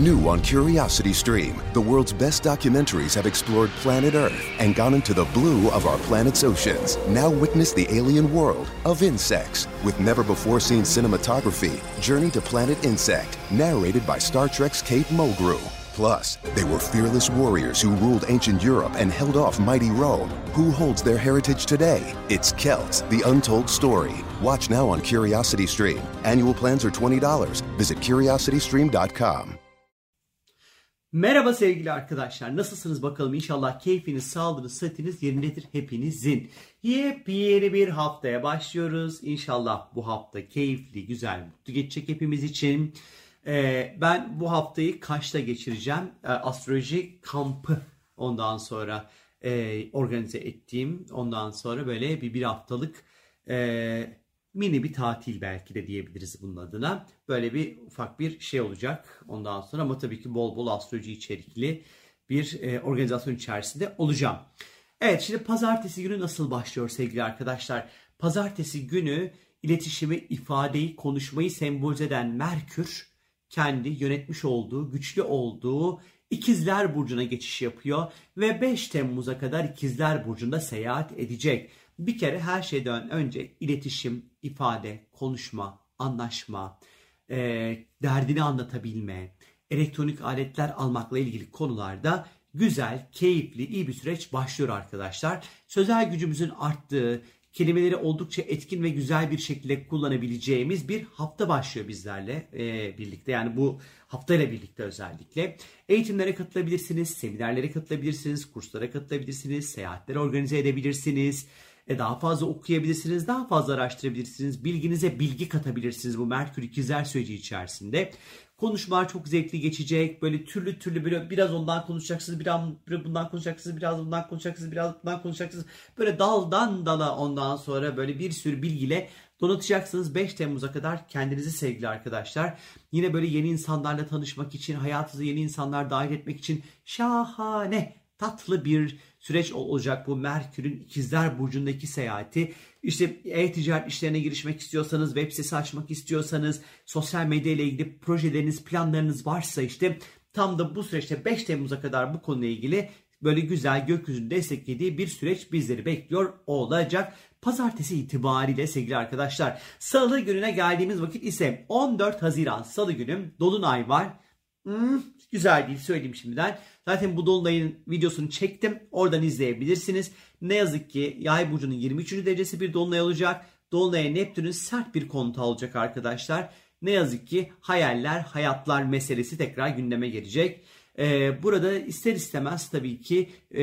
New on Curiosity Stream, the world's best documentaries have explored planet Earth and gone into the blue of our planet's oceans. Now witness the alien world of insects with never before seen cinematography. Journey to Planet Insect, narrated by Star Trek's Kate Mulgrew. Plus, they were fearless warriors who ruled ancient Europe and held off mighty Rome. Who holds their heritage today? It's Celts, the untold story. Watch now on Curiosity Stream. Annual plans are $20. Visit curiositystream.com. Merhaba sevgili arkadaşlar. Nasılsınız bakalım? İnşallah keyfiniz, sağlığınız, sıhhatiniz yerindedir hepinizin. Yepyeni bir haftaya başlıyoruz. İnşallah bu hafta keyifli, güzel, mutlu geçecek hepimiz için. Ee, ben bu haftayı Kaş'ta geçireceğim. Ee, astroloji kampı ondan sonra e, organize ettiğim. Ondan sonra böyle bir bir haftalık e, mini bir tatil belki de diyebiliriz bunun adına. Böyle bir ufak bir şey olacak ondan sonra ama tabii ki bol bol astroloji içerikli bir e, organizasyon içerisinde olacağım. Evet şimdi pazartesi günü nasıl başlıyor sevgili arkadaşlar? Pazartesi günü iletişimi, ifadeyi, konuşmayı sembolize eden Merkür kendi yönetmiş olduğu, güçlü olduğu İkizler Burcu'na geçiş yapıyor ve 5 Temmuz'a kadar İkizler Burcu'nda seyahat edecek. Bir kere her şeyden önce iletişim, ifade, konuşma, anlaşma, e, derdini anlatabilme, elektronik aletler almakla ilgili konularda güzel, keyifli, iyi bir süreç başlıyor arkadaşlar. Sözel gücümüzün arttığı, kelimeleri oldukça etkin ve güzel bir şekilde kullanabileceğimiz bir hafta başlıyor bizlerle e, birlikte. Yani bu haftayla birlikte özellikle. Eğitimlere katılabilirsiniz, seminerlere katılabilirsiniz, kurslara katılabilirsiniz, seyahatleri organize edebilirsiniz. E daha fazla okuyabilirsiniz, daha fazla araştırabilirsiniz, bilginize bilgi katabilirsiniz bu Merkür ikizler süreci içerisinde. Konuşmalar çok zevkli geçecek. Böyle türlü türlü böyle biraz ondan konuşacaksınız, biraz bundan konuşacaksınız, biraz bundan konuşacaksınız, biraz bundan konuşacaksınız. Böyle daldan dala ondan sonra böyle bir sürü bilgiyle donatacaksınız 5 Temmuz'a kadar kendinizi sevgili arkadaşlar. Yine böyle yeni insanlarla tanışmak için, hayatınıza yeni insanlar dahil etmek için şahane, tatlı bir süreç olacak bu Merkür'ün ikizler burcundaki seyahati. İşte e-ticaret işlerine girişmek istiyorsanız, web sitesi açmak istiyorsanız, sosyal medya ile ilgili projeleriniz, planlarınız varsa işte tam da bu süreçte 5 Temmuz'a kadar bu konuyla ilgili böyle güzel gökyüzünü desteklediği bir süreç bizleri bekliyor olacak. Pazartesi itibariyle sevgili arkadaşlar. Salı gününe geldiğimiz vakit ise 14 Haziran Salı günü Dolunay var. Hmm, güzel değil söyleyeyim şimdiden. Zaten bu Dolunay'ın videosunu çektim. Oradan izleyebilirsiniz. Ne yazık ki Yay burcunun 23. derecesi bir Dolunay olacak. Dolunay'a Neptün'ün sert bir konuta olacak arkadaşlar. Ne yazık ki hayaller, hayatlar meselesi tekrar gündeme gelecek. Ee, burada ister istemez tabii ki e,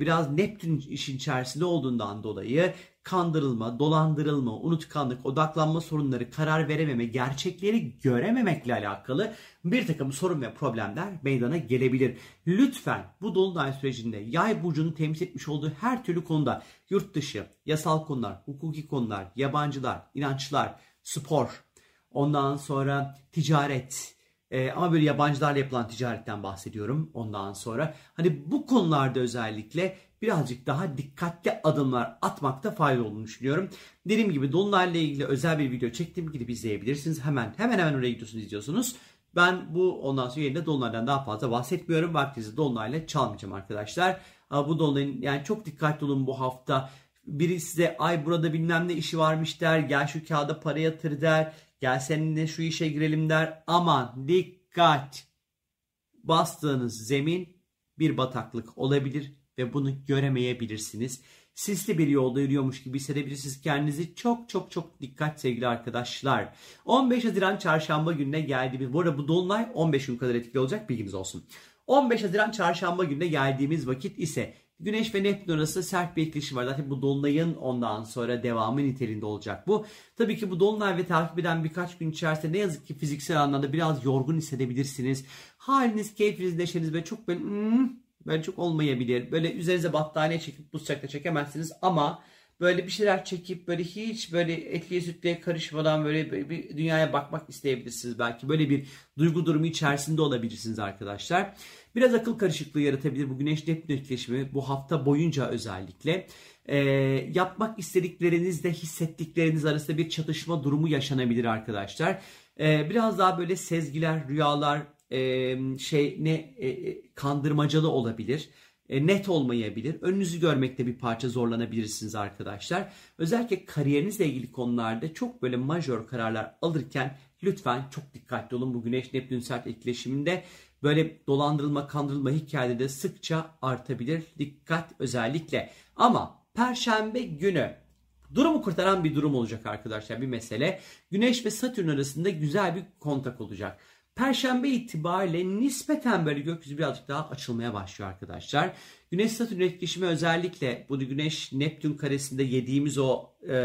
biraz Neptün işin içerisinde olduğundan dolayı kandırılma, dolandırılma, unutkanlık, odaklanma sorunları, karar verememe, gerçekleri görememekle alakalı bir takım sorun ve problemler meydana gelebilir. Lütfen bu dolunay sürecinde yay burcunun temsil etmiş olduğu her türlü konuda yurt dışı, yasal konular, hukuki konular, yabancılar, inançlar, spor, ondan sonra ticaret, ee, ama böyle yabancılarla yapılan ticaretten bahsediyorum ondan sonra. Hani bu konularda özellikle birazcık daha dikkatli adımlar atmakta fayda olduğunu düşünüyorum. Dediğim gibi Dolunay'la ilgili özel bir video çektim. Gidip izleyebilirsiniz. Hemen hemen hemen oraya gidiyorsunuz izliyorsunuz. Ben bu ondan sonra yerinde Dolunay'dan daha fazla bahsetmiyorum. Vaktinizi Dolunay'la çalmayacağım arkadaşlar. Bu Dolunay'ın yani çok dikkatli olun bu hafta. Biri size ay burada bilmem ne işi varmış der. Gel şu kağıda para yatır der. Gel seninle şu işe girelim der. Aman dikkat. Bastığınız zemin bir bataklık olabilir ve bunu göremeyebilirsiniz. Sisli bir yolda yürüyormuş gibi hissedebilirsiniz kendinizi. Çok çok çok dikkat sevgili arkadaşlar. 15 Haziran çarşamba gününe geldiğimiz, bu arada bu dolunay 15 gün kadar etkili olacak bilginiz olsun. 15 Haziran çarşamba gününe geldiğimiz vakit ise Güneş ve Neptün arasında sert bir etkileşim var. Zaten bu dolunayın ondan sonra devamı niteliğinde olacak bu. Tabii ki bu dolunay ve takip eden birkaç gün içerisinde ne yazık ki fiziksel anlamda biraz yorgun hissedebilirsiniz. Haliniz, keyfiniz, neşeniz ve çok böyle hmm, böyle çok olmayabilir. Böyle üzerinize battaniye çekip bu sıcakta çekemezsiniz ama böyle bir şeyler çekip böyle hiç böyle etliye sütlüye karışmadan böyle bir dünyaya bakmak isteyebilirsiniz belki. Böyle bir duygu durumu içerisinde olabilirsiniz arkadaşlar. Biraz akıl karışıklığı yaratabilir bu güneş neptün etkileşimi bu hafta boyunca özellikle. E, yapmak istediklerinizle hissettikleriniz arasında bir çatışma durumu yaşanabilir arkadaşlar. E, biraz daha böyle sezgiler, rüyalar, e, şey ne e, e, kandırmacalı olabilir. E, net olmayabilir. Önünüzü görmekte bir parça zorlanabilirsiniz arkadaşlar. Özellikle kariyerinizle ilgili konularda çok böyle majör kararlar alırken lütfen çok dikkatli olun. Bu Güneş Neptün sert etkileşiminde böyle dolandırılma, kandırılma hikayeleri de sıkça artabilir. Dikkat özellikle. Ama Perşembe günü durumu kurtaran bir durum olacak arkadaşlar bir mesele. Güneş ve Satürn arasında güzel bir kontak olacak. Perşembe itibariyle nispeten böyle gökyüzü birazcık daha açılmaya başlıyor arkadaşlar. Güneş Satürn etkileşimi özellikle bu Güneş Neptün karesinde yediğimiz o e,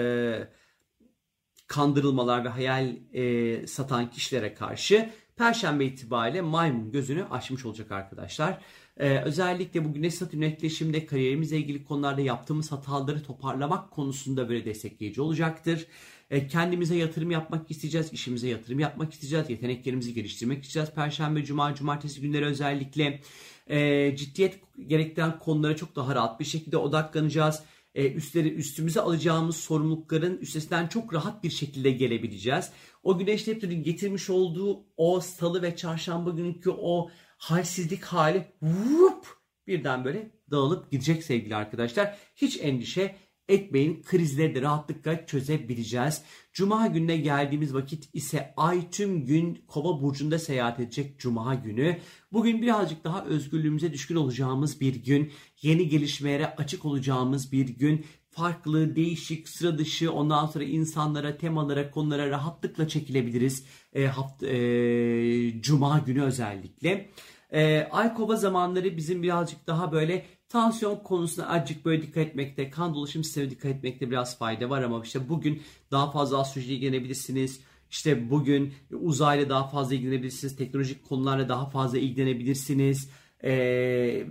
kandırılmalar ve hayal e, satan kişilere karşı Perşembe itibariyle maymun gözünü açmış olacak arkadaşlar. Ee, özellikle bu Güneş Satürn etkileşiminde kariyerimizle ilgili konularda yaptığımız hataları toparlamak konusunda böyle destekleyici olacaktır. Ee, kendimize yatırım yapmak isteyeceğiz, işimize yatırım yapmak isteyeceğiz, yeteneklerimizi geliştirmek isteyeceğiz. Perşembe, Cuma, Cumartesi günleri özellikle e, ciddiyet gerektiren konulara çok daha rahat bir şekilde odaklanacağız e, üstleri üstümüze alacağımız sorumlulukların üstesinden çok rahat bir şekilde gelebileceğiz. O güneş Neptün'ün getirmiş olduğu o salı ve çarşamba günkü o halsizlik hali vup, birden böyle dağılıp gidecek sevgili arkadaşlar. Hiç endişe etmeyin krizleri de rahatlıkla çözebileceğiz. Cuma gününe geldiğimiz vakit ise ay tüm gün kova burcunda seyahat edecek cuma günü. Bugün birazcık daha özgürlüğümüze düşkün olacağımız bir gün. Yeni gelişmelere açık olacağımız bir gün. Farklı, değişik, sıra dışı ondan sonra insanlara, temalara, konulara rahatlıkla çekilebiliriz. E, hafta, e, cuma günü özellikle. E, ay kova zamanları bizim birazcık daha böyle Tansiyon konusuna azıcık böyle dikkat etmekte, kan dolaşım sistemine dikkat etmekte biraz fayda var ama işte bugün daha fazla astrolojiyle ilgilenebilirsiniz. İşte bugün uzayla daha fazla ilgilenebilirsiniz. Teknolojik konularla daha fazla ilgilenebilirsiniz. Ee,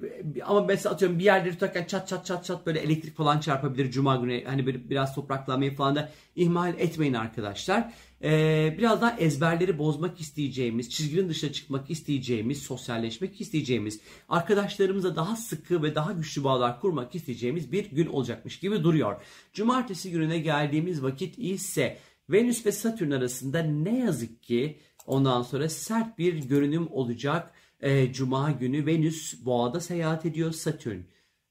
ama mesela atıyorum bir yerde tutarken çat çat çat çat böyle elektrik falan çarpabilir cuma günü. Hani böyle biraz topraklanmayı falan da ihmal etmeyin arkadaşlar. Ee, biraz daha ezberleri bozmak isteyeceğimiz, çizginin dışına çıkmak isteyeceğimiz, sosyalleşmek isteyeceğimiz, arkadaşlarımıza daha sıkı ve daha güçlü bağlar kurmak isteyeceğimiz bir gün olacakmış gibi duruyor. Cumartesi gününe geldiğimiz vakit ise Venüs ve Satürn arasında ne yazık ki ondan sonra sert bir görünüm olacak e, Cuma günü Venüs boğada seyahat ediyor. Satürn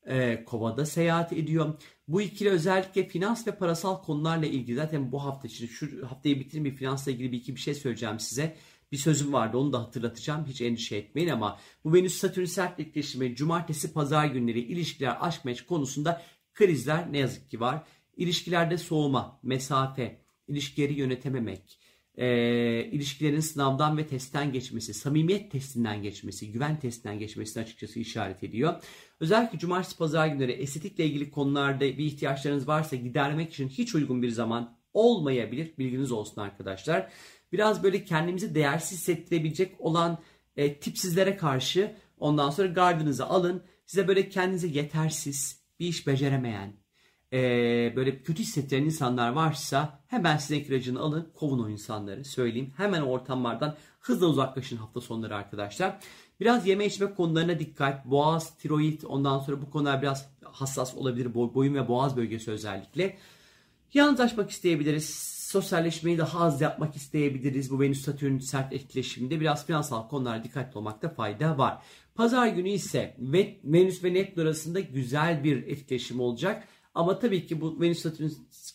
e, kovada seyahat ediyor. Bu ikili özellikle finans ve parasal konularla ilgili zaten bu hafta için şu haftayı bitirin bir finansla ilgili bir iki bir şey söyleyeceğim size. Bir sözüm vardı onu da hatırlatacağım. Hiç endişe etmeyin ama bu Venüs Satürn sert etkileşimi cumartesi pazar günleri ilişkiler aşk meç konusunda krizler ne yazık ki var. İlişkilerde soğuma, mesafe, ilişkileri yönetememek, e, ilişkilerin sınavdan ve testten geçmesi, samimiyet testinden geçmesi, güven testinden geçmesini açıkçası işaret ediyor. Özellikle cumartesi pazar günleri estetikle ilgili konularda bir ihtiyaçlarınız varsa gidermek için hiç uygun bir zaman olmayabilir. Bilginiz olsun arkadaşlar. Biraz böyle kendimizi değersiz hissettirebilecek olan e, tipsizlere karşı ondan sonra gardınızı alın. Size böyle kendinizi yetersiz, bir iş beceremeyen, e, böyle kötü hissettiren insanlar varsa hemen size ilacını alın kovun o insanları söyleyeyim. Hemen ortamlardan hızla uzaklaşın hafta sonları arkadaşlar. Biraz yeme içme konularına dikkat. Boğaz, tiroid ondan sonra bu konular biraz hassas olabilir. Boyun ve boğaz bölgesi özellikle. Yalnızlaşmak isteyebiliriz. Sosyalleşmeyi daha az yapmak isteyebiliriz. Bu Venüs Satürn sert etkileşiminde biraz finansal konulara dikkatli olmakta fayda var. Pazar günü ise Venüs ve Neptün arasında güzel bir etkileşim olacak. Ama tabii ki bu Venüs Satürn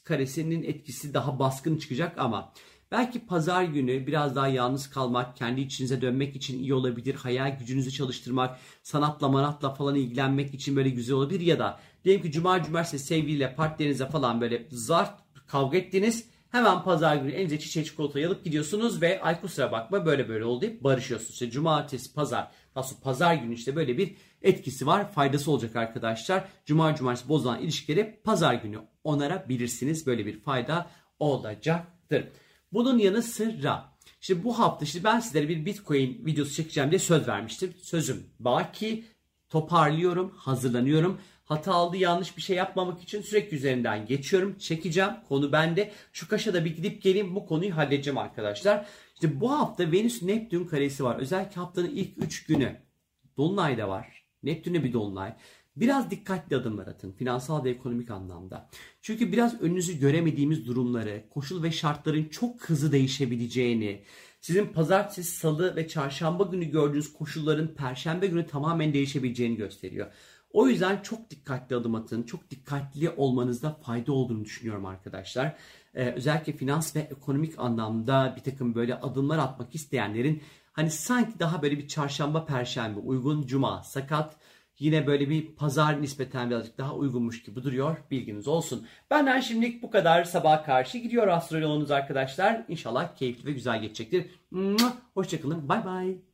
karesinin etkisi daha baskın çıkacak ama belki pazar günü biraz daha yalnız kalmak, kendi içinize dönmek için iyi olabilir. Hayal gücünüzü çalıştırmak, sanatla manatla falan ilgilenmek için böyle güzel olabilir. Ya da diyelim ki cuma cumartesi sevgiliyle partnerinize falan böyle zart kavga ettiniz. Hemen pazar günü elinize çiçeği çikolatayı alıp gidiyorsunuz ve ay kusura bakma böyle böyle oldu deyip barışıyorsunuz. İşte cumartesi, pazar, nasıl pazar günü işte böyle bir etkisi var. Faydası olacak arkadaşlar. Cuma cumartesi bozulan ilişkileri pazar günü onarabilirsiniz. Böyle bir fayda olacaktır. Bunun yanı sıra işte bu hafta işte ben sizlere bir Bitcoin videosu çekeceğim diye söz vermiştim. Sözüm baki toparlıyorum, hazırlanıyorum. Hata aldı yanlış bir şey yapmamak için sürekli üzerinden geçiyorum. Çekeceğim. Konu bende. Şu kaşa bir gidip geleyim bu konuyu halledeceğim arkadaşlar. İşte bu hafta Venüs Neptün karesi var. Özellikle haftanın ilk 3 günü. Dolunay da var. Neptün'e bir dolunay. Biraz dikkatli adımlar atın finansal ve ekonomik anlamda. Çünkü biraz önünüzü göremediğimiz durumları, koşul ve şartların çok hızlı değişebileceğini, Sizin pazartesi, salı ve çarşamba günü gördüğünüz koşulların perşembe günü tamamen değişebileceğini gösteriyor. O yüzden çok dikkatli adım atın. Çok dikkatli olmanızda fayda olduğunu düşünüyorum arkadaşlar. Ee, özellikle finans ve ekonomik anlamda bir takım böyle adımlar atmak isteyenlerin hani sanki daha böyle bir çarşamba, perşembe, uygun cuma, sakat yine böyle bir pazar nispeten birazcık daha uygunmuş gibi duruyor. Bilginiz olsun. Benden şimdilik bu kadar. Sabah karşı gidiyor astroloğunuz arkadaşlar. İnşallah keyifli ve güzel geçecektir. Hoşçakalın. Bay bay.